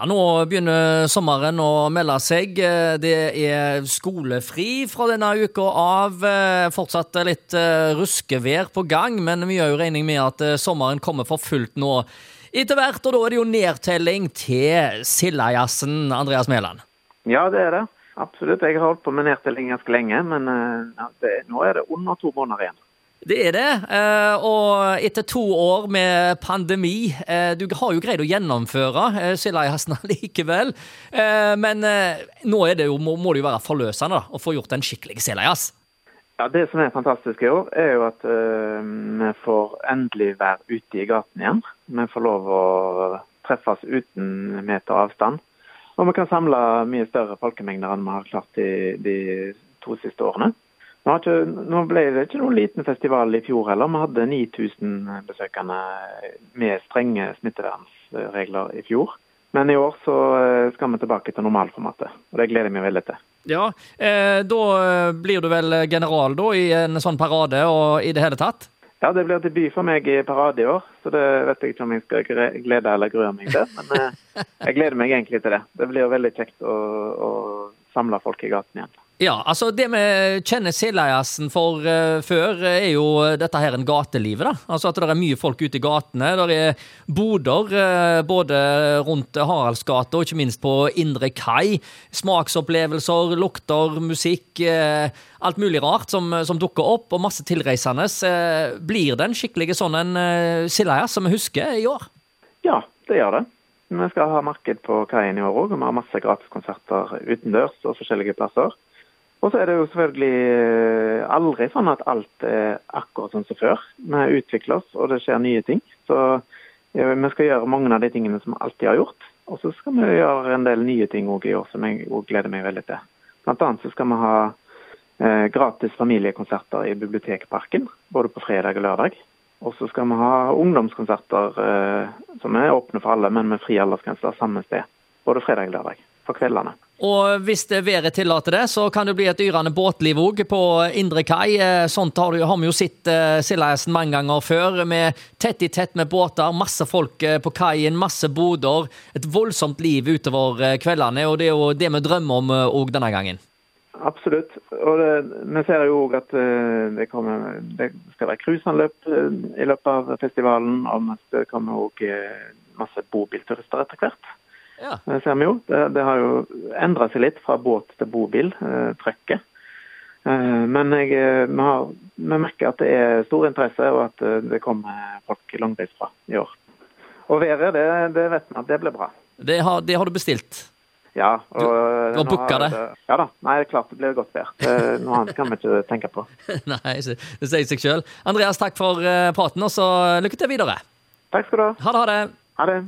Ja, nå begynner sommeren å melde seg. Det er skolefri fra denne uka av. Fortsatt litt eh, ruskevær på gang, men vi gjør jo regning med at eh, sommeren kommer for fullt nå etter hvert. Og da er det jo nedtelling til Sildajazzen, Andreas Mæland. Ja, det er det. Absolutt. Jeg har holdt på med nedtelling ganske lenge, men eh, det, nå er det under to måneder igjen. Det er det. eh, Og etter to år med pandemi eh, Du har jo greid å gjennomføre Silajazna likevel. Men nå det jo, må det jo være forløsende da, å få gjort en skikkelig Sildajazz. Ja, Det som er fantastisk i år, er jo at vi får endelig være ute i gaten igjen. Vi får lov å treffes uten meter avstand. Og vi kan samle mye større folkemengder enn vi har klart de, de to siste årene. Nå, ikke, nå, ble det ikke noen liten festival i fjor heller. Vi hadde 9000 besøkende med strenge smittevernregler i fjor. Men i år så eh, skal vi tilbake til normalformatet, og det gleder jeg meg veldig til. Ja, eh, Da blir du vel general da i en sånn parade og i det hele tatt? Ja, det blir debut for meg i parade i år, så det vet jeg ikke om jeg skal glede eller grue meg til. Men eh, jeg gleder meg egentlig til det. Det blir veldig kjekt å, å samle folk i gaten igjen. Ja, altså Det vi kjenner Sildajazzen for uh, før, er jo dette her en gatelivet. da. Altså At det er mye folk ute i gatene. Det er boder uh, både rundt Haraldsgata og ikke minst på Indre Kai. Smaksopplevelser, lukter, musikk. Uh, alt mulig rart som, som, dukker opp, og masse tilreisende. blir det en skikkelig sånn en Sildajazz som vi husker i år? Ja, det gjør det. Vi skal ha marked på kaien i år òg, og vi har masse gratiskonserter utendørs og forskjellige plasser. Og så er det jo selvfølgelig eh, aldri sånn at alt er akkurat sånn som før. Vi utvikler oss, og det skjer nye ting. Så vi skal gjøre mange av de tingene som vi alltid har gjort. Og så skal vi gjøre en del nye ting òg i år som jeg gleder meg veldig til. Blant annet så skal vi ha eh, gratis familiekonserter i Bibliotekparken, både på fredag og lørdag. Og så skal vi ha ungdomskonserter eh, som er åpne for alle, men med fri aldersgrense samme sted. Både fredag og lørdag for kveldene. Og hvis det været tillater det, så kan det bli et yrende båtliv òg på indre kai. Eh, sånt har, har vi jo sett uh, Sildajazzen mange ganger før, med tett i tett med båter, masse folk uh, på kaien, masse boder. Et voldsomt liv utover kveldene, og det er jo det vi drømmer om òg denne gangen. Absolutt. Og det, vi ser jo òg at det, kommer, det, skal være cruiseanløp i løpet av festivalen, og det kommer òg masse bobilturister etter hvert. Ja. Det ser vi jo. Det, det har jo endra seg litt fra båt til bobil, eh, trøkket. Eh, men jeg, eh, vi, har, vi, merker at det er stor interesse, og at eh, det kommer folk langveisfra i år. Og været, det, det vet vi at det blir bra. Det har, det har du bestilt? Ja. Og, du har booka det? Ja da. Nei, det er klart det blir godt vær. Noe annet kan vi ikke tenke på. Nei, det sier seg sjøl. Andreas, takk for praten, og så lykke til videre. Takk skal du ha. Ha det. Ha det. Ha det.